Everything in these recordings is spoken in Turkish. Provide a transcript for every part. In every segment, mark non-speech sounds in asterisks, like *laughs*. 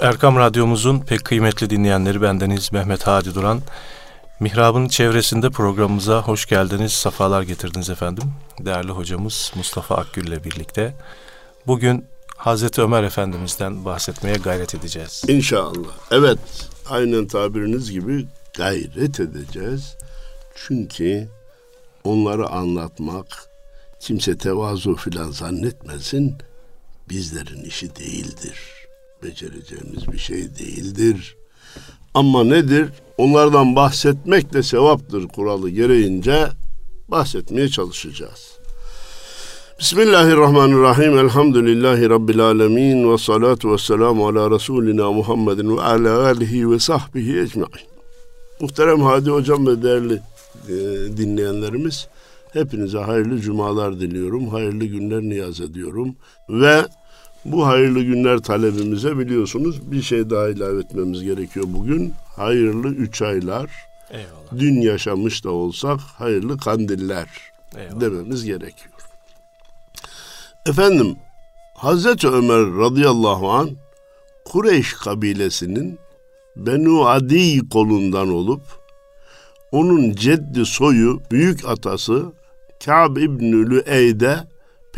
Erkam Radyomuzun pek kıymetli dinleyenleri bendeniz Mehmet Hadi Duran. Mihrab'ın çevresinde programımıza hoş geldiniz, safalar getirdiniz efendim. Değerli hocamız Mustafa Akgül ile birlikte. Bugün Hazreti Ömer Efendimiz'den bahsetmeye gayret edeceğiz. İnşallah. Evet, aynen tabiriniz gibi gayret edeceğiz. Çünkü onları anlatmak kimse tevazu filan zannetmesin bizlerin işi değildir. Becereceğimiz bir şey değildir. Ama nedir? Onlardan bahsetmek de sevaptır kuralı gereğince bahsetmeye çalışacağız. Bismillahirrahmanirrahim. Elhamdülillahi Rabbil alemin. Ve salatu ve selamu ala Resulina Muhammedin ve ala alihi ve sahbihi ecmain. Muhterem Hadi Hocam ve değerli e, dinleyenlerimiz, hepinize hayırlı cumalar diliyorum. Hayırlı günler niyaz ediyorum. Ve bu hayırlı günler talebimize biliyorsunuz bir şey daha ilave etmemiz gerekiyor bugün. Hayırlı üç aylar. Eyvallah. Dün yaşamış da olsak hayırlı kandiller Eyvallah. dememiz gerekiyor. Efendim Hazreti Ömer radıyallahu an Kureyş kabilesinin Benu Adi kolundan olup onun ceddi soyu büyük atası Kâb İbnü Lüeyde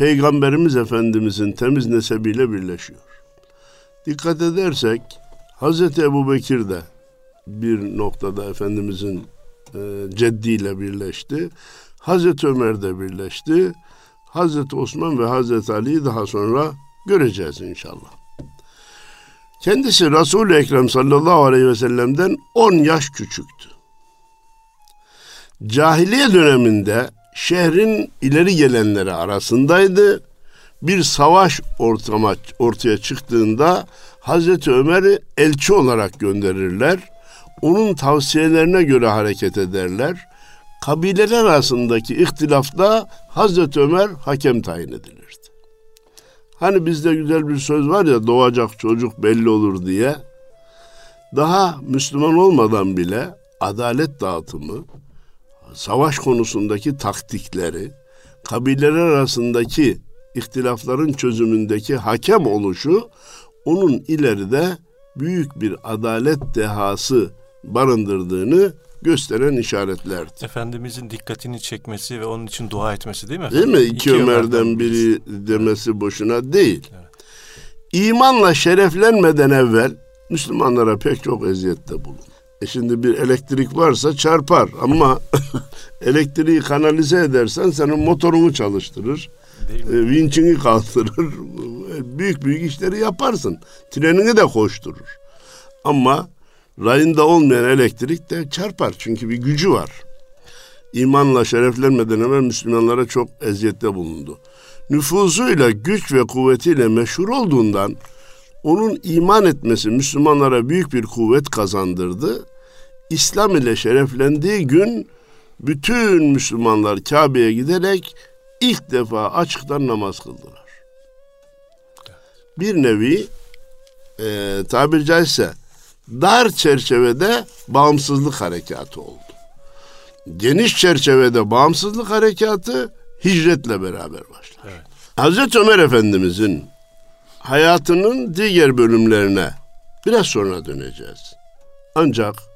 Peygamberimiz Efendimizin temiz nesebiyle birleşiyor. Dikkat edersek Hazreti Ebu Bekir de bir noktada Efendimizin e, ceddiyle birleşti. Hazreti Ömer de birleşti. Hazreti Osman ve Hazreti Ali'yi daha sonra göreceğiz inşallah. Kendisi Resul-i Ekrem sallallahu aleyhi ve sellem'den 10 yaş küçüktü. Cahiliye döneminde şehrin ileri gelenleri arasındaydı. Bir savaş ortama, ortaya çıktığında Hazreti Ömer'i elçi olarak gönderirler. Onun tavsiyelerine göre hareket ederler. Kabileler arasındaki ihtilafta Hazreti Ömer hakem tayin edilirdi. Hani bizde güzel bir söz var ya doğacak çocuk belli olur diye. Daha Müslüman olmadan bile adalet dağıtımı, savaş konusundaki taktikleri, kabileler arasındaki ihtilafların çözümündeki hakem oluşu onun ileride büyük bir adalet dehası barındırdığını gösteren işaretlerdi. Efendimizin dikkatini çekmesi ve onun için dua etmesi değil mi efendim? Değil mi? İki, İki Ömer'den biri demesi boşuna değil. Evet. İmanla şereflenmeden evvel Müslümanlara pek çok eziyette bulun. E şimdi bir elektrik varsa çarpar ama *laughs* elektriği kanalize edersen senin motorunu çalıştırır. E, vinçini kaldırır. E, büyük büyük işleri yaparsın. Trenini de koşturur. Ama rayında olmayan elektrik de çarpar. Çünkü bir gücü var. İmanla şereflenmeden evvel Müslümanlara çok eziyette bulundu. Nüfuzuyla, güç ve kuvvetiyle meşhur olduğundan onun iman etmesi Müslümanlara büyük bir kuvvet kazandırdı. İslam ile şereflendiği gün bütün Müslümanlar Kabe'ye giderek ilk defa açıktan namaz kıldılar. Bir nevi e, tabiri caizse dar çerçevede bağımsızlık harekatı oldu. Geniş çerçevede bağımsızlık harekatı hicretle beraber başlar. Evet. Hazreti Ömer Efendimizin hayatının diğer bölümlerine biraz sonra döneceğiz. Ancak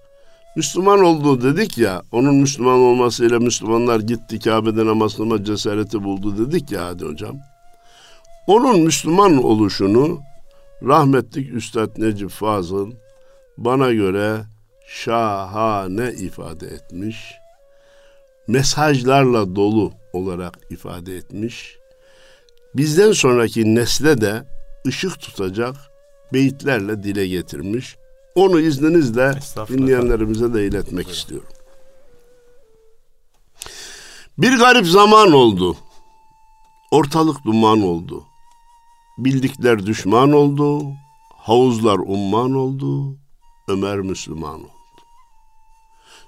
Müslüman olduğu dedik ya, onun Müslüman olmasıyla Müslümanlar gitti Kabe'de namaz kılma cesareti buldu dedik ya hadi hocam. Onun Müslüman oluşunu rahmetlik Üstad Necip Fazıl bana göre şahane ifade etmiş. Mesajlarla dolu olarak ifade etmiş. Bizden sonraki nesle de ışık tutacak beyitlerle dile getirmiş. Onu izninizle dinleyenlerimize de iletmek Buyurun. istiyorum. Bir garip zaman oldu. Ortalık duman oldu. Bildikler düşman oldu. Havuzlar umman oldu. Ömer Müslüman oldu.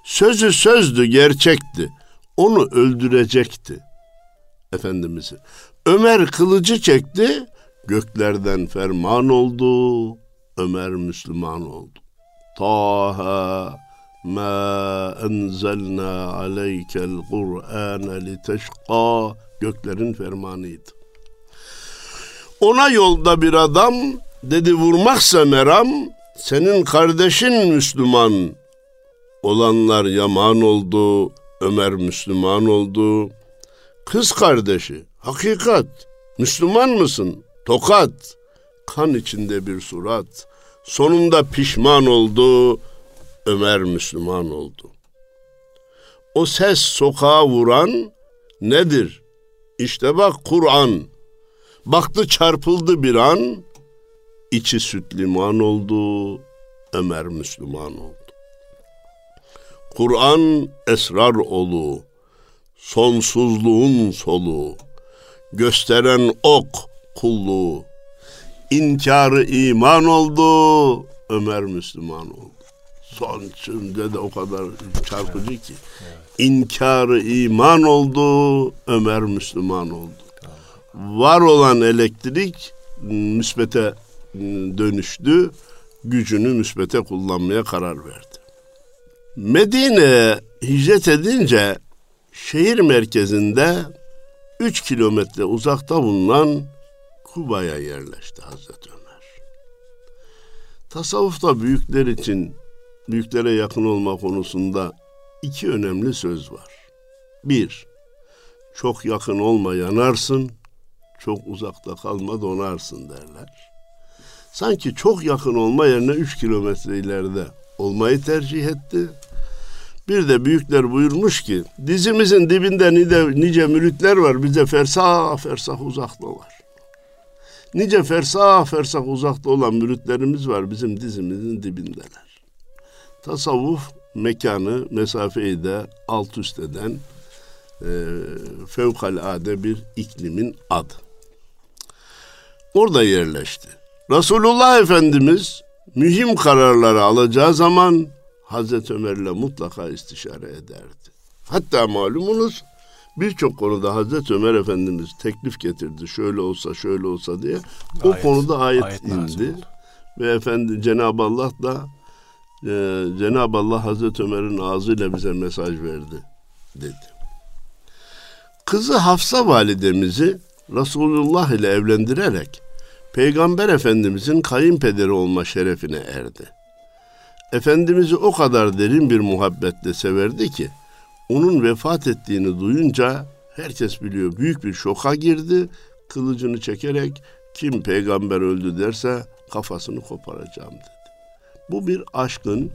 Sözü sözdü, gerçekti. Onu öldürecekti. Efendimiz'i. Ömer kılıcı çekti, göklerden ferman oldu. Ömer Müslüman oldu. Taha ma enzelna aleykel Kur'ane liteşqa göklerin fermanıydı. Ona yolda bir adam Dedi vurmaksa meram senin kardeşin Müslüman. Olanlar yaman oldu, Ömer Müslüman oldu. Kız kardeşi, hakikat, Müslüman mısın? Tokat, kan içinde bir surat. Sonunda pişman oldu, Ömer Müslüman oldu. O ses sokağa vuran nedir? İşte bak Kur'an. Baktı çarpıldı bir an, içi süt liman oldu, Ömer Müslüman oldu. Kur'an esrar olu, sonsuzluğun solu, gösteren ok kulluğu, inkarı iman oldu, Ömer Müslüman oldu. Son cümle de o kadar çarpıcı ki. İnkarı iman oldu, Ömer Müslüman oldu. Var olan elektrik müsbete dönüştü, gücünü müsbete kullanmaya karar verdi. Medine'ye hicret edince şehir merkezinde 3 kilometre uzakta bulunan Kuba'ya yerleşti Hazreti Ömer. Tasavvufta büyükler için büyüklere yakın olma konusunda iki önemli söz var. Bir, çok yakın olma yanarsın, çok uzakta kalma donarsın derler. Sanki çok yakın olma yerine üç kilometre ileride olmayı tercih etti. Bir de büyükler buyurmuş ki dizimizin dibinde nice, nice müritler var bize fersah fersah uzaktalar. Nice fersah fersah uzakta olan müritlerimiz var bizim dizimizin dibindeler. Tasavvuf mekanı, mesafeyi de alt üst eden e, fevkalade bir iklimin adı. Orada yerleşti. Resulullah Efendimiz mühim kararları alacağı zaman Hazreti Ömer'le mutlaka istişare ederdi. Hatta malumunuz birçok konuda Hazreti Ömer Efendimiz teklif getirdi. Şöyle olsa şöyle olsa diye. O ayet, konuda ayet, ayet indi. Ve efendi Cenab-ı Allah da e, Cenab-ı Allah Hazreti Ömer'in ağzıyla bize mesaj verdi dedi. Kızı Hafsa validemizi Resulullah ile evlendirerek Peygamber Efendimizin kayınpederi olma şerefine erdi. Efendimiz'i o kadar derin bir muhabbetle severdi ki onun vefat ettiğini duyunca herkes biliyor büyük bir şoka girdi. Kılıcını çekerek kim peygamber öldü derse kafasını koparacağım dedi. Bu bir aşkın,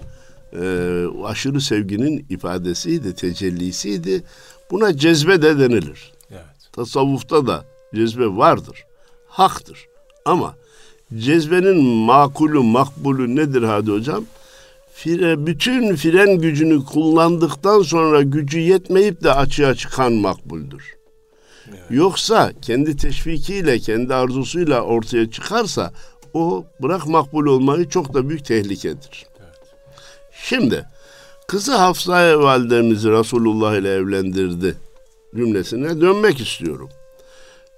e, aşırı sevginin ifadesiydi, tecellisiydi. Buna cezbe de denilir. Evet. Tasavvufta da cezbe vardır, haktır. Ama cezbenin makulü, makbulü nedir hadi hocam? Fire, bütün fren gücünü kullandıktan sonra gücü yetmeyip de açığa çıkan makbuldür. Evet. Yoksa kendi teşvikiyle, kendi arzusuyla ortaya çıkarsa o bırak makbul olmayı çok da büyük tehlikedir. Evet. Şimdi kızı Hafsa validemizi Resulullah ile evlendirdi cümlesine dönmek istiyorum.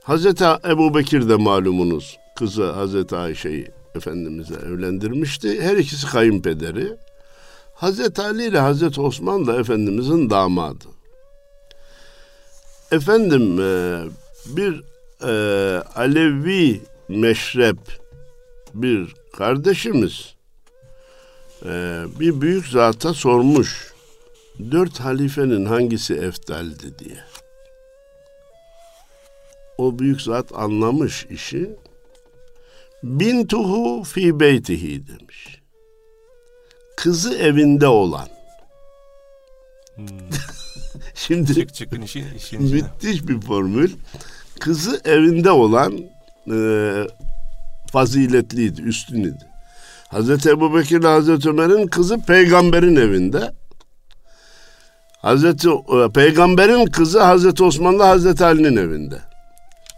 Hazreti Ebu Bekir de malumunuz kızı Hazreti Ayşe'yi Efendimiz'e evlendirmişti. Her ikisi kayınpederi. Hazreti Ali ile Hazreti Osman da Efendimiz'in damadı. Efendim e, bir e, Alevi meşrep bir kardeşimiz e, bir büyük zata sormuş. Dört halifenin hangisi eftaldi diye. O büyük zat anlamış işi. Bintuhu fi beytihi demiş. Kızı evinde olan. Hmm. *laughs* Şimdi çık çıkın işin, işin müthiş bir formül. Kızı evinde olan e, faziletliydi, üstünüydü. Hazreti Ebu Bekir ile Hazreti Ömer'in kızı peygamberin evinde. Hazreti e, Peygamberin kızı Hazreti Osman'la Hazreti Ali'nin evinde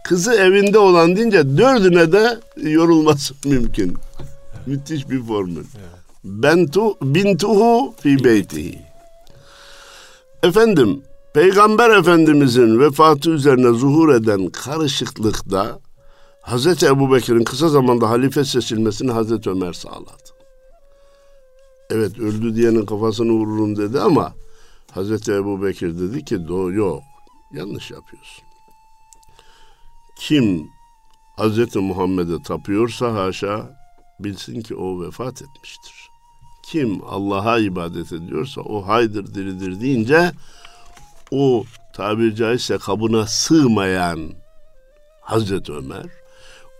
kızı evinde olan deyince dördüne de yorulması *laughs* mümkün. Müthiş bir formül. Bentu bintuhu fi beytihi. Efendim Peygamber Efendimizin vefatı üzerine zuhur eden karışıklıkta Hazreti Ebu Bekir'in kısa zamanda halife seçilmesini Hazreti Ömer sağladı. Evet öldü diyenin kafasını vururum dedi ama Hazreti Ebu Bekir dedi ki doğru yok yanlış yapıyorsun kim Hz. Muhammed'e tapıyorsa haşa bilsin ki o vefat etmiştir. Kim Allah'a ibadet ediyorsa o haydır diridir deyince o tabiri caizse kabına sığmayan Hazreti Ömer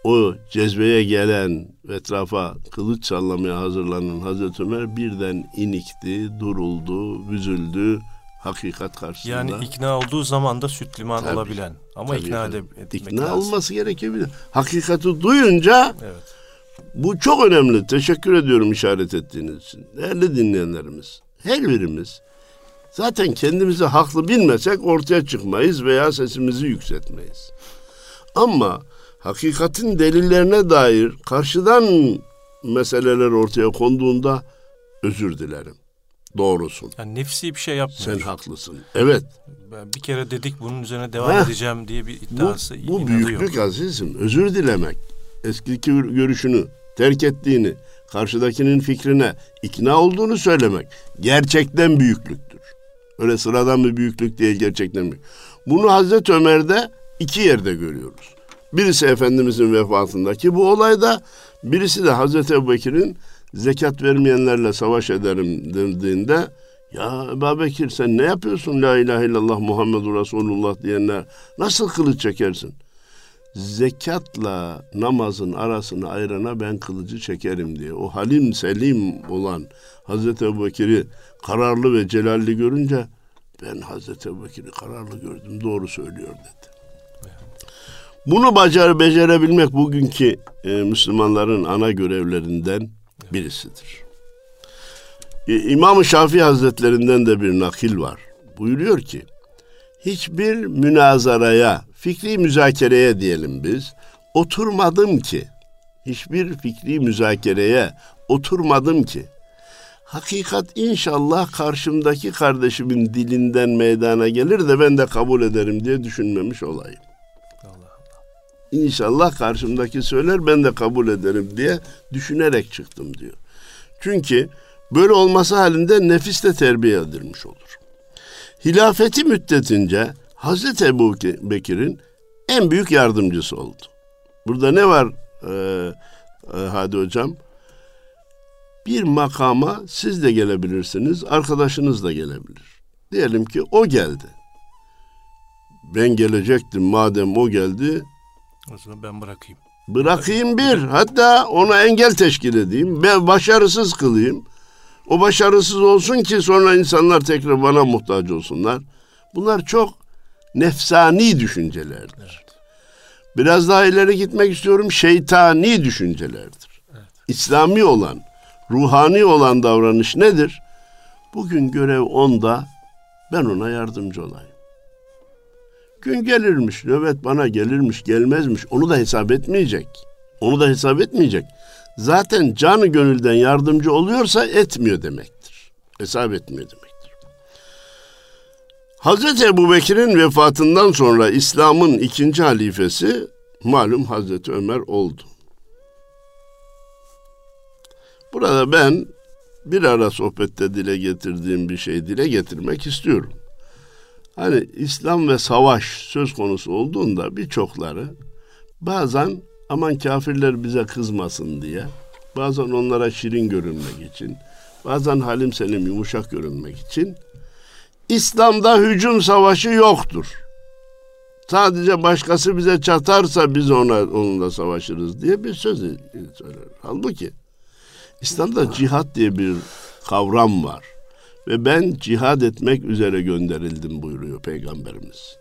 o cezbeye gelen etrafa kılıç sallamaya hazırlanan Hazreti Ömer birden inikti, duruldu, üzüldü hakikat karşısında. Yani ikna olduğu zaman da süt liman tabii, olabilen ama tabii, ikna etmek ikna lazım. olması gerekebilir. Hakikati duyunca evet. Bu çok önemli. Teşekkür ediyorum işaret ettiğiniz için. Değerli dinleyenlerimiz, her birimiz zaten kendimizi haklı bilmesek ortaya çıkmayız veya sesimizi yükseltmeyiz. Ama hakikatin delillerine dair karşıdan meseleler ortaya konduğunda özür dilerim. Doğrusun. Yani nefsi bir şey yapmıyor. Sen haklısın. Evet. Ben bir kere dedik bunun üzerine devam Heh. edeceğim diye bir iddiası Bu, bu büyüklük yok. azizim. Özür dilemek. Eski görüşünü terk ettiğini, karşıdakinin fikrine ikna olduğunu söylemek gerçekten büyüklüktür. Öyle sıradan bir büyüklük değil gerçekten büyük. Bunu Hazreti Ömer'de iki yerde görüyoruz. Birisi Efendimizin vefatındaki bu olayda, birisi de Hazreti Ebubekir'in zekat vermeyenlerle savaş ederim dediğinde ya Ebu Bekir sen ne yapıyorsun la ilahe illallah Muhammedur Resulullah diyenler nasıl kılıç çekersin? Zekatla namazın arasını ayırana ben kılıcı çekerim diye. O halim selim olan Hazreti Ebu Bekir'i kararlı ve celalli görünce ben Hazreti Ebu Bekir'i kararlı gördüm doğru söylüyor dedi. Bunu bacar becerebilmek bugünkü e, Müslümanların ana görevlerinden birisidir. E, İmam-ı Şafii Hazretlerinden de bir nakil var. Buyuruyor ki, hiçbir münazaraya, fikri müzakereye diyelim biz, oturmadım ki, hiçbir fikri müzakereye oturmadım ki, hakikat inşallah karşımdaki kardeşimin dilinden meydana gelir de ben de kabul ederim diye düşünmemiş olayım. İnşallah karşımdaki söyler ben de kabul ederim diye düşünerek çıktım diyor. Çünkü böyle olması halinde nefis de terbiye edilmiş olur. Hilafeti müddetince Hazreti Ebu Bekir'in en büyük yardımcısı oldu. Burada ne var e, e, Hadi Hocam? Bir makama siz de gelebilirsiniz, arkadaşınız da gelebilir. Diyelim ki o geldi. Ben gelecektim madem o geldi, o zaman ben bırakayım. Bırakayım bir. Hatta ona engel teşkil edeyim. Ben başarısız kılayım. O başarısız olsun ki sonra insanlar tekrar bana muhtaç olsunlar. Bunlar çok nefsani düşüncelerdir. Evet. Biraz daha ileri gitmek istiyorum. Şeytani düşüncelerdir. Evet. İslami olan, ruhani olan davranış nedir? Bugün görev onda, ben ona yardımcı olayım. Gün gelirmiş, nöbet bana gelirmiş, gelmezmiş. Onu da hesap etmeyecek. Onu da hesap etmeyecek. Zaten canı gönülden yardımcı oluyorsa etmiyor demektir. Hesap etmiyor demektir. Hazreti Ebu Bekir'in vefatından sonra İslam'ın ikinci halifesi malum Hazreti Ömer oldu. Burada ben bir ara sohbette dile getirdiğim bir şey dile getirmek istiyorum. Hani İslam ve savaş söz konusu olduğunda birçokları bazen aman kafirler bize kızmasın diye, bazen onlara şirin görünmek için, bazen halim selim yumuşak görünmek için İslam'da hücum savaşı yoktur. Sadece başkası bize çatarsa biz ona onunla savaşırız diye bir söz söyler. Halbuki İslam'da cihat diye bir kavram var. Ve ben cihad etmek üzere gönderildim buyuruyor Peygamberimiz.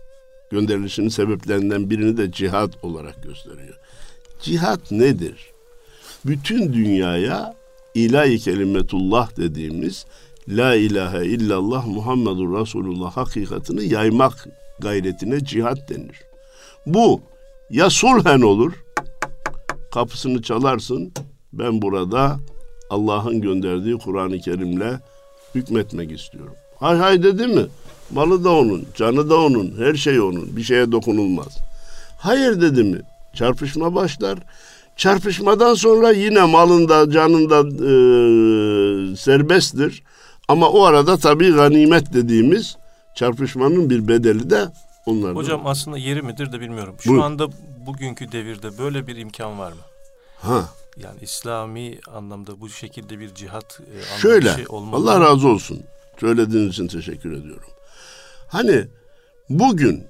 Gönderilişinin sebeplerinden birini de cihad olarak gösteriyor. Cihad nedir? Bütün dünyaya ilahi kelimetullah dediğimiz La ilahe illallah Muhammedur Resulullah hakikatini yaymak gayretine cihat denir. Bu ya sulhen olur, kapısını çalarsın, ben burada Allah'ın gönderdiği Kur'an-ı Kerim'le hükmetmek istiyorum. Hay hay dedi mi? Malı da onun, canı da onun, her şey onun. Bir şeye dokunulmaz. Hayır dedi mi? Çarpışma başlar. Çarpışmadan sonra yine malında, canında e, serbesttir. Ama o arada tabii ganimet dediğimiz çarpışmanın bir bedeli de onlardan. Hocam aslında yeri midir de bilmiyorum. Şu Buyur. anda bugünkü devirde böyle bir imkan var mı? Ha. Yani İslami anlamda bu şekilde bir cihat e, Şöyle, Allah razı olsun. Söylediğiniz için teşekkür ediyorum. Hani bugün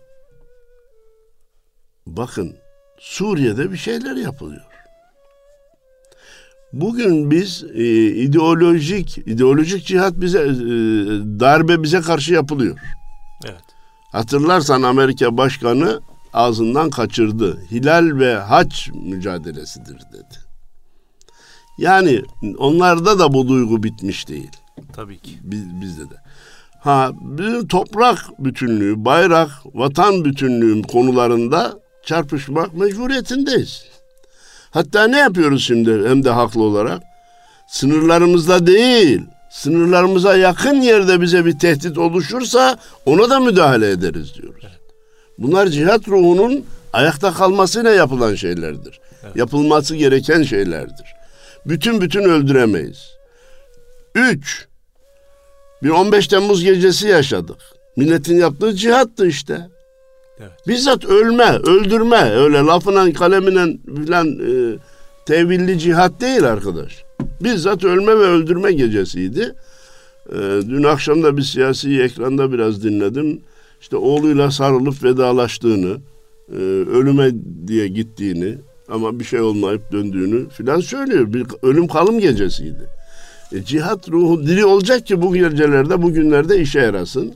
bakın Suriye'de bir şeyler yapılıyor. Bugün biz e, ideolojik ideolojik cihat bize e, darbe bize karşı yapılıyor. Evet. Hatırlarsan Amerika Başkanı ağzından kaçırdı. Hilal ve haç mücadelesidir dedi. Yani onlarda da bu duygu bitmiş değil. Tabii ki. Biz, bizde de. Ha, bizim toprak bütünlüğü, bayrak, vatan bütünlüğü konularında çarpışmak mecburiyetindeyiz. Hatta ne yapıyoruz şimdi hem de haklı olarak? Sınırlarımızda değil, sınırlarımıza yakın yerde bize bir tehdit oluşursa ona da müdahale ederiz diyoruz. Evet. Bunlar cihat ruhunun ayakta kalmasıyla yapılan şeylerdir. Evet. Yapılması gereken şeylerdir. Bütün bütün öldüremeyiz. Üç, bir 15 Temmuz gecesi yaşadık. Milletin yaptığı cihattı işte. Evet. Bizzat ölme, öldürme öyle lafına kalemine filan e, tevilli cihat değil arkadaş. Bizzat ölme ve öldürme gecesiydi. E, dün akşam da bir siyasi ekranda biraz dinledim. İşte oğluyla sarılıp vedalaştığını, e, ölüme diye gittiğini ama bir şey olmayıp döndüğünü filan söylüyor. Bir ölüm kalım gecesiydi. E, cihat ruhu diri olacak ki bu gecelerde, bu günlerde işe yarasın.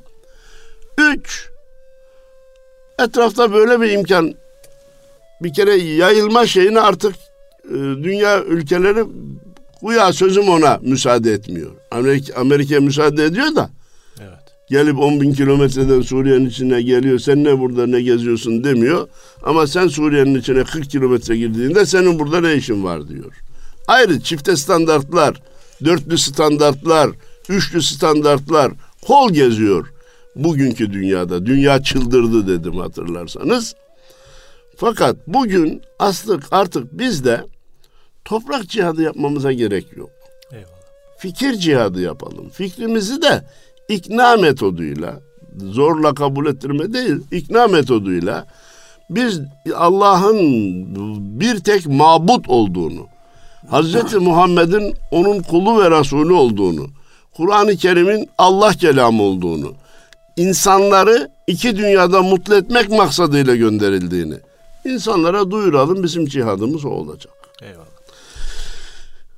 Üç, etrafta böyle bir imkan bir kere yayılma şeyini artık e, dünya ülkeleri Güya sözüm ona müsaade etmiyor. Amerika, Amerika müsaade ediyor da. Evet. Gelip 10 bin kilometreden Suriye'nin içine geliyor. Sen ne burada ne geziyorsun demiyor. Ama sen Suriye'nin içine 40 kilometre girdiğinde senin burada ne işin var diyor. Ayrı çifte standartlar, dörtlü standartlar, üçlü standartlar kol geziyor bugünkü dünyada. Dünya çıldırdı dedim hatırlarsanız. Fakat bugün aslık artık bizde toprak cihadı yapmamıza gerek yok. Eyvallah. Fikir cihadı yapalım. Fikrimizi de ikna metoduyla, zorla kabul ettirme değil, ikna metoduyla biz Allah'ın bir tek mabut olduğunu, Hazreti *laughs* Muhammed'in onun kulu ve Resulü olduğunu, Kur'an-ı Kerim'in Allah kelamı olduğunu, insanları iki dünyada mutlu etmek maksadıyla gönderildiğini insanlara duyuralım bizim cihadımız o olacak. Eyvallah.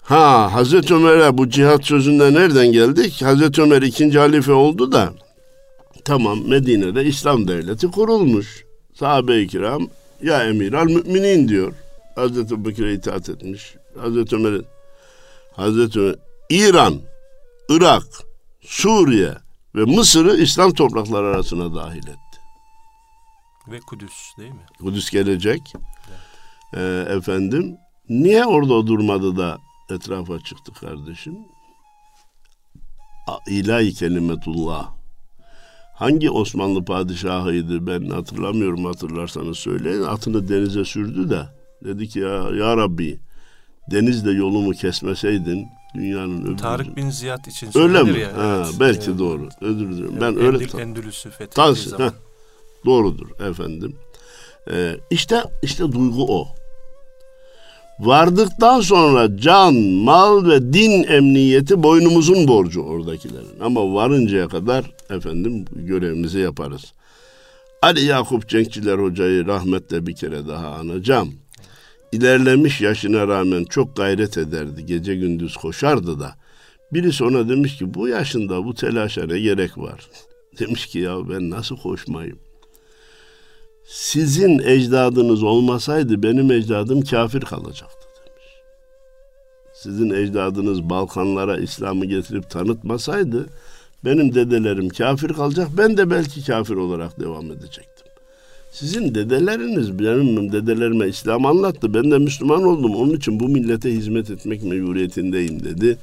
Ha Hazreti Ömer'e bu cihat sözünde nereden geldik? Hazreti Ömer ikinci halife oldu da tamam Medine'de İslam devleti kurulmuş. Sahabe-i kiram ya emir al müminin diyor. Hazreti Bekir'e itaat etmiş. Hazreti Ömer Hazreti Ömer İran, Irak, Suriye ve Mısır'ı İslam toprakları arasına dahil etti. Ve Kudüs değil mi? Kudüs gelecek. Evet. Ee, efendim niye orada durmadı da etrafa çıktı kardeşim. İlahi kelimetullah. Hangi Osmanlı padişahıydı ben hatırlamıyorum hatırlarsanız söyleyin. Atını denize sürdü de dedi ki ya, ya Rabbi denizde yolumu kesmeseydin dünyanın öbür... Tarık bin Ziyad için Öyle mi? Ya, ha, evet. Belki ee, doğru. Özür dilerim. Ben öyle... Endül, Endülüs'ü fethettiği zaman. Heh, doğrudur efendim. Ee, işte işte duygu o. Vardıktan sonra can, mal ve din emniyeti boynumuzun borcu oradakilerin. Ama varıncaya kadar efendim görevimizi yaparız. Ali Yakup Cenkçiler Hoca'yı rahmetle bir kere daha anacağım. İlerlemiş yaşına rağmen çok gayret ederdi. Gece gündüz koşardı da. Birisi ona demiş ki bu yaşında bu telaşa ne gerek var? *laughs* Demiş ki ya ben nasıl koşmayayım? sizin ecdadınız olmasaydı benim ecdadım kafir kalacaktı demiş. Sizin ecdadınız Balkanlara İslam'ı getirip tanıtmasaydı benim dedelerim kafir kalacak ben de belki kafir olarak devam edecektim. Sizin dedeleriniz benim dedelerime İslam anlattı. Ben de Müslüman oldum. Onun için bu millete hizmet etmek mecburiyetindeyim dedi.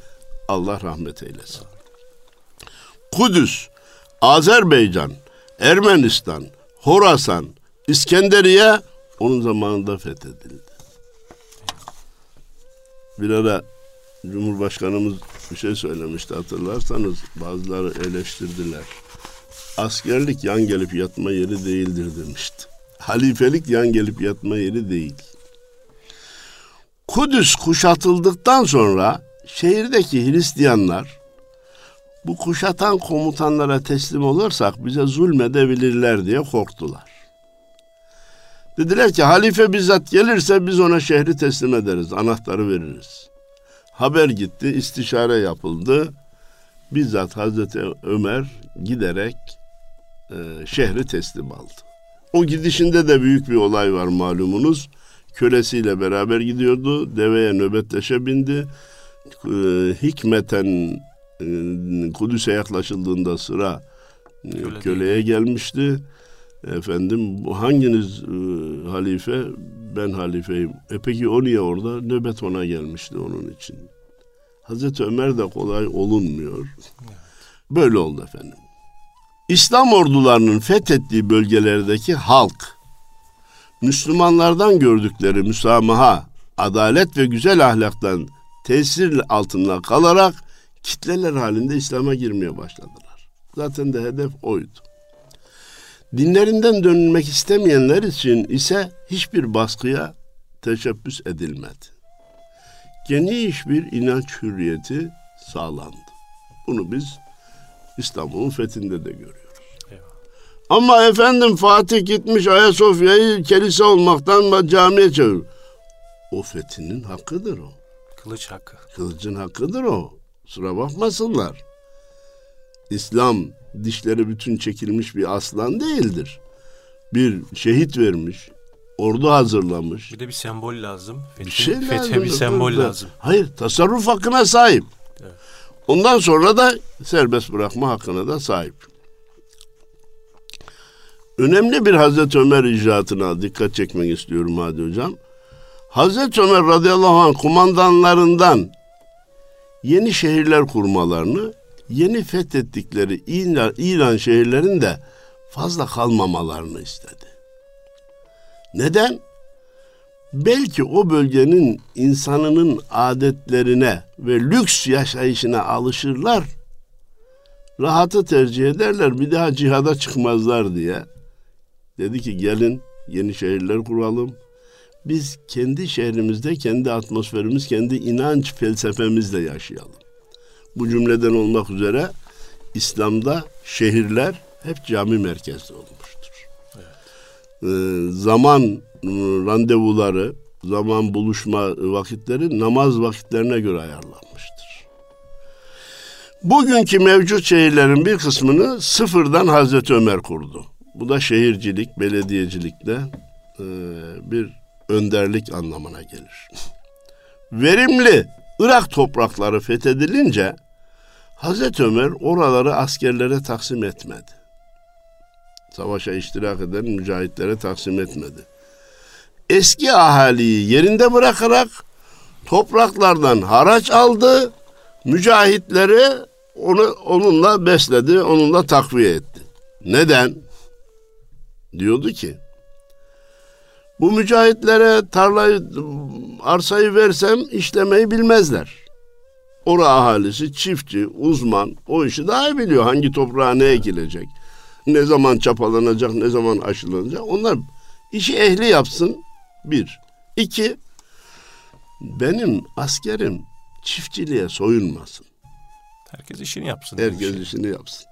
Allah rahmet eylesin. Kudüs, Azerbaycan, Ermenistan, Horasan, İskenderiye onun zamanında fethedildi. Bir ara Cumhurbaşkanımız bir şey söylemişti hatırlarsanız bazıları eleştirdiler. Askerlik yan gelip yatma yeri değildir demişti. Halifelik yan gelip yatma yeri değil. Kudüs kuşatıldıktan sonra şehirdeki Hristiyanlar bu kuşatan komutanlara teslim olursak bize zulmedebilirler diye korktular. Dediler ki halife bizzat gelirse biz ona şehri teslim ederiz, anahtarı veririz. Haber gitti, istişare yapıldı. Bizzat Hazreti Ömer giderek e, şehri teslim aldı. O gidişinde de büyük bir olay var malumunuz. Kölesiyle beraber gidiyordu. Deveye nöbetleşe bindi. E, hikmeten e, Kudüs'e yaklaşıldığında sıra Köle köleye gelmişti. Efendim hanginiz e, halife? Ben halifeyim. E peki o niye orada? Nöbet ona gelmişti onun için. Hazreti Ömer de kolay olunmuyor. Böyle oldu efendim. İslam ordularının fethettiği bölgelerdeki halk Müslümanlardan gördükleri müsamaha, adalet ve güzel ahlaktan tesir altında kalarak kitleler halinde İslam'a girmeye başladılar. Zaten de hedef oydu. Dinlerinden dönülmek istemeyenler için ise hiçbir baskıya teşebbüs edilmedi. Geniş bir inanç hürriyeti sağlandı. Bunu biz İstanbul'un fethinde de görüyoruz. Ama efendim Fatih gitmiş Ayasofya'yı kilise olmaktan camiye çevir. O fethinin hakkıdır o. Kılıç hakkı. Kılıcın hakkıdır o. Sıra bakmasınlar. İslam dişleri bütün çekilmiş bir aslan değildir. Bir şehit vermiş, ordu hazırlamış. Bir de bir sembol lazım. Fethe, bir şey fethe lazım. bir sembol lazım. Hayır, tasarruf hakkına sahip. Evet. Ondan sonra da serbest bırakma hakkına da sahip. Önemli bir Hazreti Ömer icraatına dikkat çekmek istiyorum Hadi Hocam. Hazreti Ömer radıyallahu anh kumandanlarından yeni şehirler kurmalarını, yeni fethettikleri İran, İran şehirlerinde fazla kalmamalarını istedi. Neden? Belki o bölgenin insanının adetlerine ve lüks yaşayışına alışırlar. Rahatı tercih ederler, bir daha cihada çıkmazlar diye. Dedi ki gelin yeni şehirler kuralım biz kendi şehrimizde, kendi atmosferimiz, kendi inanç felsefemizle yaşayalım. Bu cümleden olmak üzere İslam'da şehirler hep cami merkezli olmuştur. Evet. Ee, zaman randevuları, zaman buluşma vakitleri namaz vakitlerine göre ayarlanmıştır. Bugünkü mevcut şehirlerin bir kısmını sıfırdan Hazreti Ömer kurdu. Bu da şehircilik, belediyecilikte e, bir önderlik anlamına gelir. *laughs* Verimli Irak toprakları fethedilince Hazreti Ömer oraları askerlere taksim etmedi. Savaşa iştirak eden mücahitlere taksim etmedi. Eski ahaliyi yerinde bırakarak topraklardan haraç aldı, mücahitleri onu onunla besledi, onunla takviye etti. Neden? Diyordu ki bu mücahitlere tarlayı, arsayı versem işlemeyi bilmezler. Ora ahalisi, çiftçi, uzman o işi daha iyi biliyor. Hangi toprağa ne ekilecek, ne zaman çapalanacak, ne zaman aşılanacak. Onlar işi ehli yapsın bir. İki, benim askerim çiftçiliğe soyunmasın. Herkes işini yapsın. Herkes şey. işini yapsın.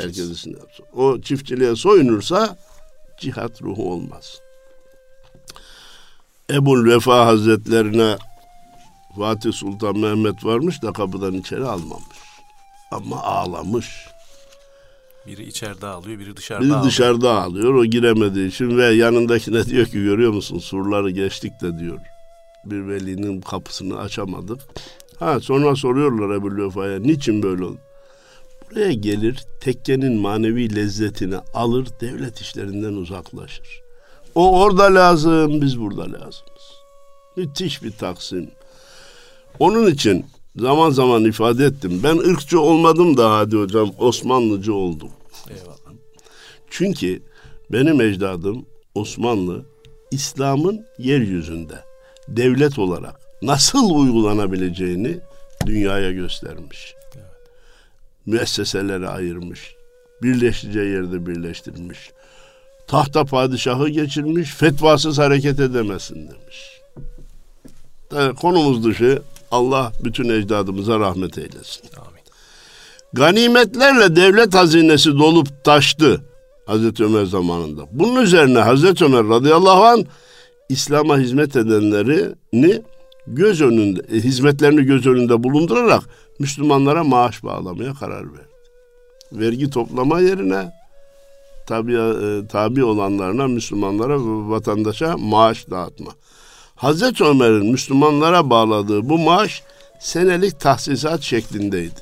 Herkes işini yapsın. O çiftçiliğe soyunursa cihat ruhu olmaz. Ebul Vefa Hazretlerine Fatih Sultan Mehmet varmış da kapıdan içeri almamış. Ama ağlamış. Biri içeride ağlıyor, biri dışarıda biri ağlıyor. dışarıda ağlıyor. O giremediği için ve yanındakine diyor ki görüyor musun surları geçtik de diyor. Bir velinin kapısını açamadık. Ha sonra soruyorlar Ebu Vefa'ya niçin böyle oldu? Buraya gelir tekkenin manevi lezzetini alır devlet işlerinden uzaklaşır. O orada lazım, biz burada lazımız. Müthiş bir taksim. Onun için zaman zaman ifade ettim. Ben ırkçı olmadım da hadi hocam Osmanlıcı oldum. Eyvallah. Çünkü benim ecdadım Osmanlı İslam'ın yeryüzünde devlet olarak nasıl uygulanabileceğini dünyaya göstermiş. Evet. Müesseselere ayırmış. Birleşeceği yerde birleştirmiş tahta padişahı geçirmiş, fetvasız hareket edemezsin demiş. konumuz dışı Allah bütün ecdadımıza rahmet eylesin. Amin. Ganimetlerle devlet hazinesi dolup taştı Hazreti Ömer zamanında. Bunun üzerine Hazreti Ömer radıyallahu an İslam'a hizmet edenlerini göz önünde, e, hizmetlerini göz önünde bulundurarak Müslümanlara maaş bağlamaya karar verdi. Vergi toplama yerine tabi, e, tabi olanlarına, Müslümanlara vatandaşa maaş dağıtma. Hazreti Ömer'in Müslümanlara bağladığı bu maaş senelik tahsisat şeklindeydi.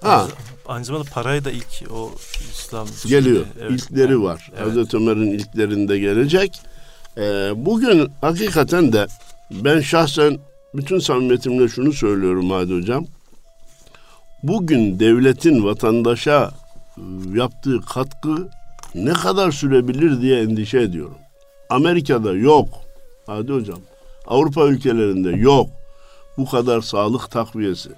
Ha. Aynı zamanda parayı da ilk o İslam geliyor. Evet. İlkleri var. Evet. Hazreti Ömer'in ilklerinde gelecek. Ee, bugün hakikaten de ben şahsen bütün samimiyetimle şunu söylüyorum Hadi Hocam. Bugün devletin vatandaşa e, yaptığı katkı ne kadar sürebilir diye endişe ediyorum. Amerika'da yok. Hadi hocam. Avrupa ülkelerinde yok. Bu kadar sağlık takviyesi.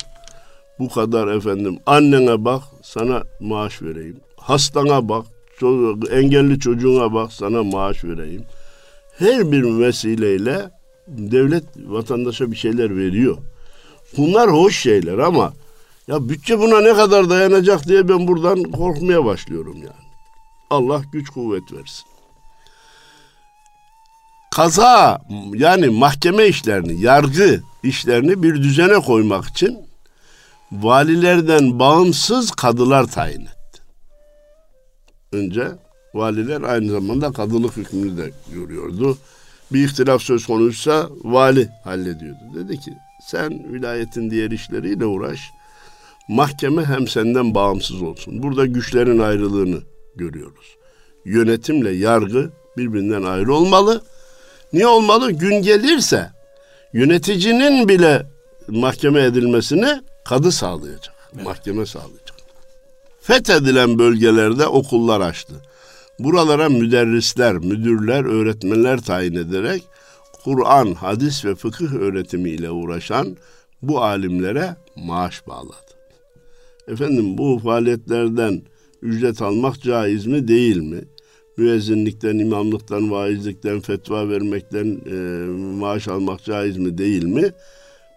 Bu kadar efendim. Annene bak sana maaş vereyim. Hastana bak. Engelli çocuğuna bak sana maaş vereyim. Her bir vesileyle devlet vatandaşa bir şeyler veriyor. Bunlar hoş şeyler ama ya bütçe buna ne kadar dayanacak diye ben buradan korkmaya başlıyorum yani. Allah güç kuvvet versin. Kaza yani mahkeme işlerini, yargı işlerini bir düzene koymak için valilerden bağımsız kadılar tayin etti. Önce valiler aynı zamanda kadılık hükmünü de görüyordu. Bir ihtilaf söz konuysa vali hallediyordu. Dedi ki sen vilayetin diğer işleriyle uğraş. Mahkeme hem senden bağımsız olsun. Burada güçlerin ayrılığını görüyoruz. Yönetimle yargı birbirinden ayrı olmalı. Niye olmalı? Gün gelirse yöneticinin bile mahkeme edilmesini kadı sağlayacak. Evet. Mahkeme sağlayacak. Fethedilen bölgelerde okullar açtı. Buralara müderrisler, müdürler, öğretmenler tayin ederek Kur'an, hadis ve fıkıh öğretimiyle uğraşan bu alimlere maaş bağladı. Efendim bu faaliyetlerden ücret almak caiz mi değil mi? Müezzinlikten, imamlıktan, vaizlikten, fetva vermekten e, maaş almak caiz mi değil mi?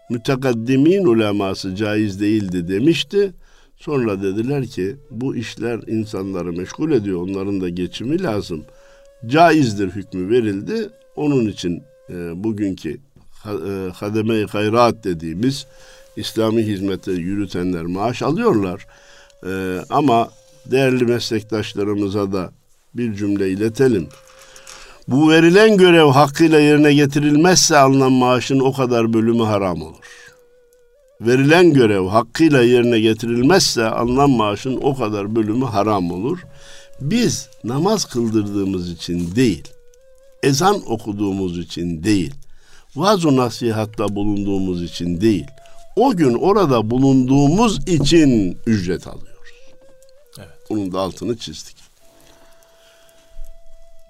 Mütekaddimin uleması caiz değildi demişti. Sonra dediler ki bu işler insanları meşgul ediyor. Onların da geçimi lazım. Caizdir hükmü verildi. Onun için e, bugünkü e, hademe-i hayrat dediğimiz İslami hizmeti yürütenler maaş alıyorlar. E, ama değerli meslektaşlarımıza da bir cümle iletelim. Bu verilen görev hakkıyla yerine getirilmezse alınan maaşın o kadar bölümü haram olur. Verilen görev hakkıyla yerine getirilmezse alınan maaşın o kadar bölümü haram olur. Biz namaz kıldırdığımız için değil, ezan okuduğumuz için değil, vaaz nasihatta bulunduğumuz için değil, o gün orada bulunduğumuz için ücret alıyoruz. Evet. Bunun da altını çizdik.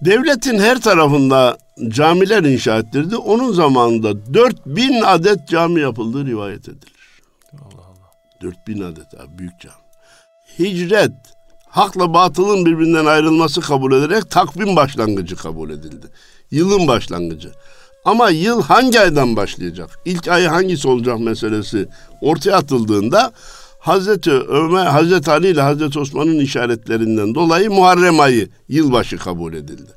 Devletin her tarafında camiler inşa ettirdi. Onun zamanında 4000 adet cami yapıldığı rivayet edilir. Allah Allah. 4000 adet abi büyük cami. Hicret hakla batılın birbirinden ayrılması kabul ederek takvim başlangıcı kabul edildi. Yılın başlangıcı. Ama yıl hangi aydan başlayacak? İlk ay hangisi olacak meselesi ortaya atıldığında Hazreti Ömer, Hazreti Ali ile Hazreti Osman'ın işaretlerinden dolayı Muharrem ayı yılbaşı kabul edildi.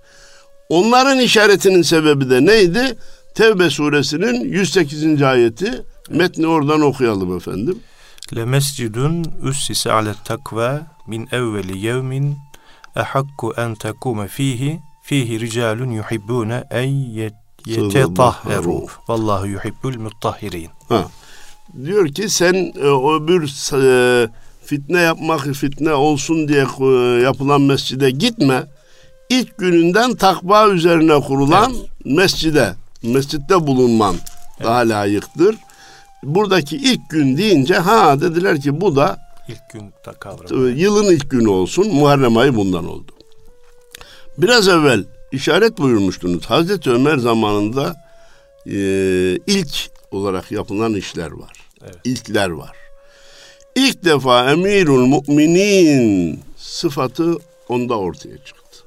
Onların işaretinin sebebi de neydi? Tevbe suresinin 108. ayeti. Metni oradan okuyalım efendim. Le mescidun ussise ale takva min evveli yevmin ehakku en tekume fihi fihi ricalun yuhibbune en yetetahheru. Vallahu yuhibbul muttahirin. Ha diyor ki sen e, öbür e, fitne yapmak fitne olsun diye e, yapılan mescide gitme. İlk gününden takva üzerine kurulan evet. mescide, mescitte bulunman evet. daha layıktır. Buradaki ilk gün deyince ha dediler ki bu da ilk gün kavramı. Yılın ilk günü olsun. Muharrem ayı bundan oldu. Biraz evvel işaret buyurmuştunuz. Hazreti Ömer zamanında e, ilk olarak yapılan işler var. Evet. İlkler var. İlk defa emirul müminin sıfatı onda ortaya çıktı.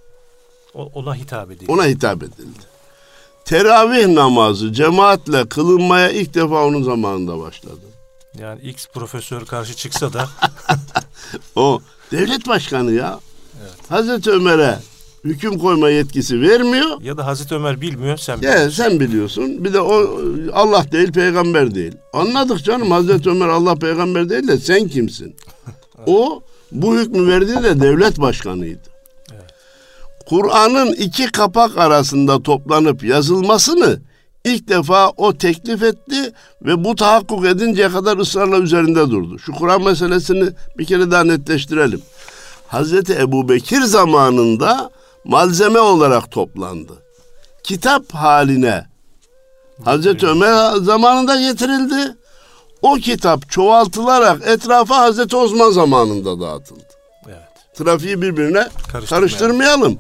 O, ona hitap edildi. Ona hitap edildi. Teravih namazı cemaatle kılınmaya ilk defa onun zamanında başladı. Yani X profesör karşı çıksa da *laughs* O devlet başkanı ya. Hazreti Ömer'e hüküm koyma yetkisi vermiyor. ya da Hazreti Ömer bilmiyor sen Ya sen biliyorsun. Bir de o Allah değil, peygamber değil. Anladık canım Hazreti Ömer Allah peygamber değil de sen kimsin? *laughs* O bu hükmü verdiği de devlet başkanıydı. Kur'an'ın iki kapak arasında toplanıp yazılmasını ilk defa o teklif etti ve bu tahakkuk edinceye kadar ısrarla üzerinde durdu. Şu Kur'an meselesini bir kere daha netleştirelim. Hazreti Ebu Bekir zamanında malzeme olarak toplandı. Kitap haline Hazreti Ömer zamanında getirildi. O kitap çoğaltılarak etrafa Hazreti Osman zamanında dağıtıldı. Evet. Trafiği birbirine Karıştırmayalım.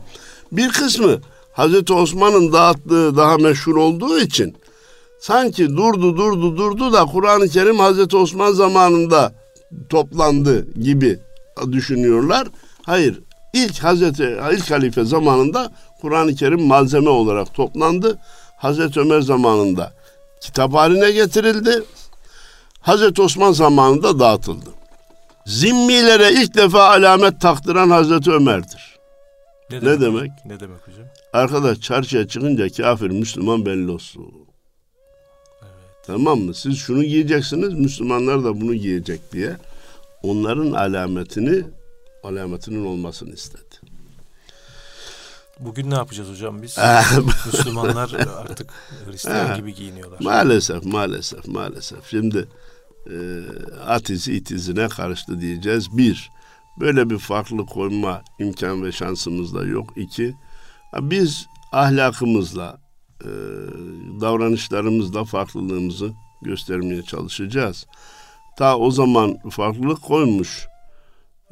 Bir kısmı Hazreti Osman'ın dağıttığı daha meşhur olduğu için sanki durdu durdu durdu da Kur'an-ı Kerim Hazreti Osman zamanında toplandı gibi düşünüyorlar. Hayır. İlk Hazreti ilk halife zamanında Kur'an-ı Kerim malzeme olarak toplandı. Hazreti Ömer zamanında kitap haline getirildi. Hazreti Osman zamanında dağıtıldı. Zimmilere ilk defa alamet taktıran Hazreti Ömer'dir. Ne Ne demek? Ne demek hocam? Arkadaş çarşıya çıkınca kafir Müslüman belli olsun. Tamam mı? Siz şunu giyeceksiniz, Müslümanlar da bunu giyecek diye onların alametini alametinin olmasını istedi. Bugün ne yapacağız hocam biz? *laughs* Müslümanlar artık Hristiyan gibi giyiniyorlar. Maalesef, maalesef, maalesef. Şimdi e, at izi it izine karıştı diyeceğiz. Bir, böyle bir farklılık koyma imkan ve şansımız da yok. İki, biz ahlakımızla, e, davranışlarımızla farklılığımızı göstermeye çalışacağız. Ta o zaman farklılık koymuş.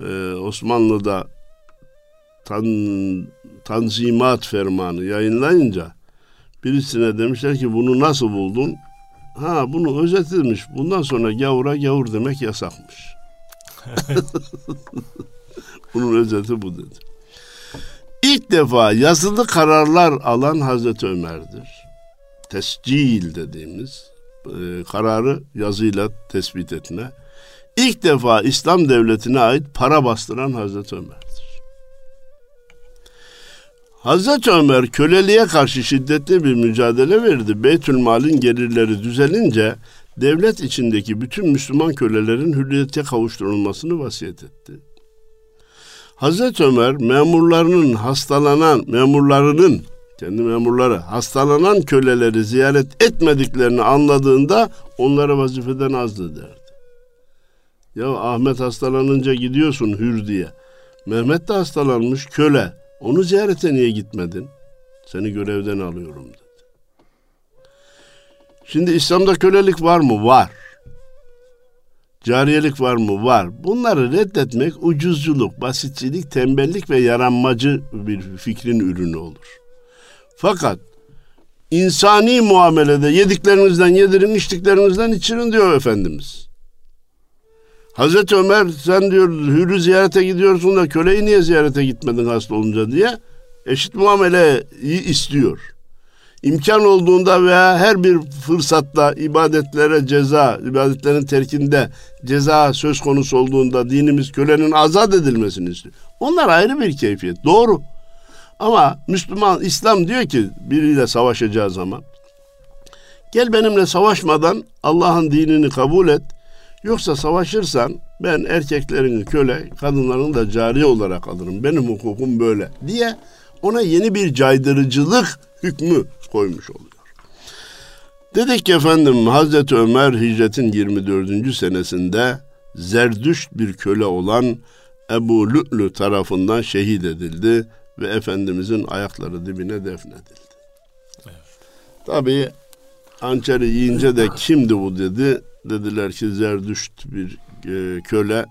E, Osmanlı'da tan, Tanzimat Fermanı yayınlayınca birisine demişler ki bunu nasıl buldun? Ha bunu özetilmiş. Bundan sonra gavura gavur demek yasakmış. *laughs* Bunun özeti bu dedi. İlk defa yazılı kararlar alan Hazreti Ömer'dir. Tescil dediğimiz e, kararı yazıyla tespit etme. İlk defa İslam devletine ait para bastıran Hazreti Ömer'dir. Hazreti Ömer köleliğe karşı şiddetli bir mücadele verdi. Beytülmal'in gelirleri düzelince devlet içindeki bütün Müslüman kölelerin hürriyete kavuşturulmasını vasiyet etti. Hazreti Ömer memurlarının hastalanan memurlarının kendi memurları hastalanan köleleri ziyaret etmediklerini anladığında onlara vazifeden azdı derdi. Ya Ahmet hastalanınca gidiyorsun hür diye. Mehmet de hastalanmış köle. Onu ziyarete niye gitmedin? Seni görevden alıyorum dedi. Şimdi İslam'da kölelik var mı? Var. Cariyelik var mı? Var. Bunları reddetmek ucuzculuk, basitçilik, tembellik ve yaranmacı bir fikrin ürünü olur. Fakat insani muamelede yediklerinizden yedirin, içtiklerinizden içirin diyor Efendimiz. Hazreti Ömer sen diyor hürü ziyarete gidiyorsun da köleyi niye ziyarete gitmedin hasta olunca diye eşit muameleyi istiyor. İmkan olduğunda veya her bir fırsatta ibadetlere ceza, ibadetlerin terkinde ceza söz konusu olduğunda dinimiz kölenin azat edilmesini istiyor. Onlar ayrı bir keyfiyet. Doğru. Ama Müslüman, İslam diyor ki biriyle savaşacağı zaman gel benimle savaşmadan Allah'ın dinini kabul et. Yoksa savaşırsan ben erkeklerini köle, kadınlarını da cariye olarak alırım. Benim hukukum böyle diye ona yeni bir caydırıcılık hükmü koymuş oluyor. Dedik ki efendim Hazreti Ömer hicretin 24. senesinde zerdüşt bir köle olan Ebu Lü'lü tarafından şehit edildi ve Efendimizin ayakları dibine defnedildi. Evet. Tabii hançeri yiyince de kimdi bu dedi. Dediler ki zerdüşt bir e, köle.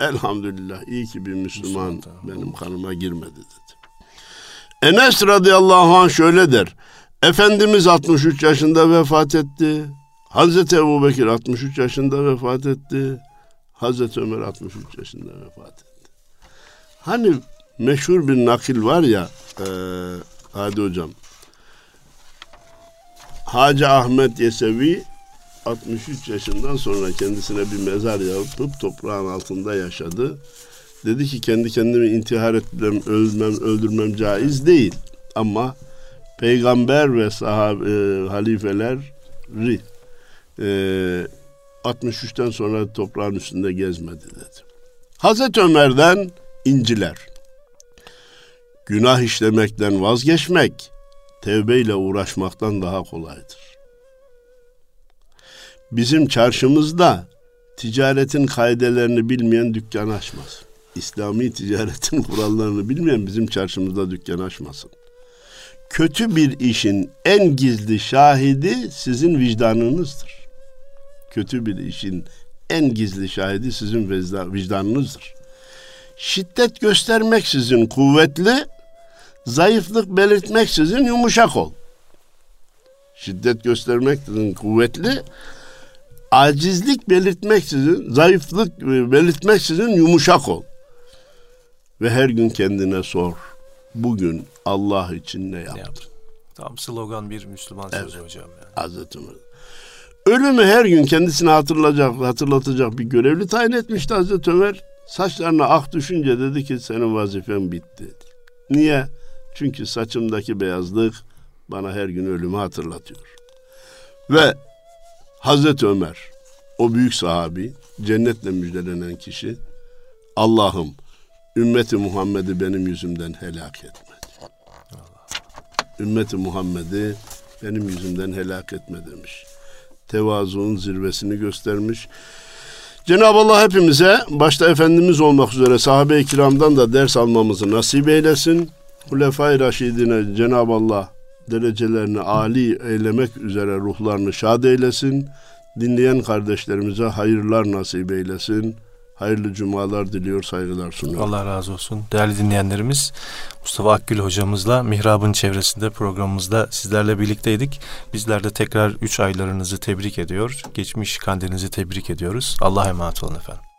Elhamdülillah iyi ki bir Müslüman, Müslüman benim kanıma girmedi dedi. Enes radıyallahu anh şöyle der. Efendimiz 63 yaşında vefat etti. Hazreti Ebu Bekir 63 yaşında vefat etti. Hazreti Ömer 63 yaşında vefat etti. Hani meşhur bir nakil var ya e, hadi hocam. Hacı Ahmet Yesevi 63 yaşından sonra kendisine bir mezar yapıp toprağın altında yaşadı. Dedi ki kendi kendimi intihar etmem, ölmem, öldürmem caiz değil. Ama peygamber ve sahabe, e, halifeleri e, 63'ten sonra toprağın üstünde gezmedi dedi. Hazreti Ömer'den inciler. Günah işlemekten vazgeçmek, tevbeyle uğraşmaktan daha kolaydır. Bizim çarşımızda ticaretin kaidelerini bilmeyen dükkan açmaz. İslami ticaretin *laughs* kurallarını bilmeyen bizim çarşımızda dükkan açmasın. Kötü bir işin en gizli şahidi sizin vicdanınızdır. Kötü bir işin en gizli şahidi sizin vicdanınızdır. Şiddet göstermek sizin kuvvetli, zayıflık belirtmek sizin yumuşak ol. Şiddet göstermek sizin kuvvetli, acizlik belirtmeksizin, zayıflık belirtmeksizin yumuşak ol. Ve her gün kendine sor. Bugün Allah için ne yaptın? yaptın? Tam slogan bir Müslüman evet. sözü hocam. Yani. Hazreti Ömer. Ölümü her gün kendisine hatırlayacak, hatırlatacak bir görevli tayin etmişti Hazreti Ömer. Saçlarına ak düşünce dedi ki senin vazifen bitti. Niye? Çünkü saçımdaki beyazlık bana her gün ölümü hatırlatıyor. Ve Hazreti Ömer, o büyük sahabi, cennetle müjdelenen kişi, Allah'ım ümmeti Muhammed'i benim yüzümden helak etme. Ümmeti Muhammed'i benim yüzümden helak etme demiş. Tevazuun zirvesini göstermiş. Cenab-ı Allah hepimize başta Efendimiz olmak üzere sahabe-i kiramdan da ders almamızı nasip eylesin. Hulefai Raşidine Cenab-ı Allah derecelerini âli eylemek üzere ruhlarını şad eylesin. Dinleyen kardeşlerimize hayırlar nasip eylesin. Hayırlı cumalar diliyor, saygılar sunuyorum. Allah razı olsun. Değerli dinleyenlerimiz, Mustafa Akgül hocamızla Mihrab'ın çevresinde programımızda sizlerle birlikteydik. Bizler de tekrar 3 aylarınızı tebrik ediyor. Geçmiş kandilinizi tebrik ediyoruz. Allah'a emanet olun efendim.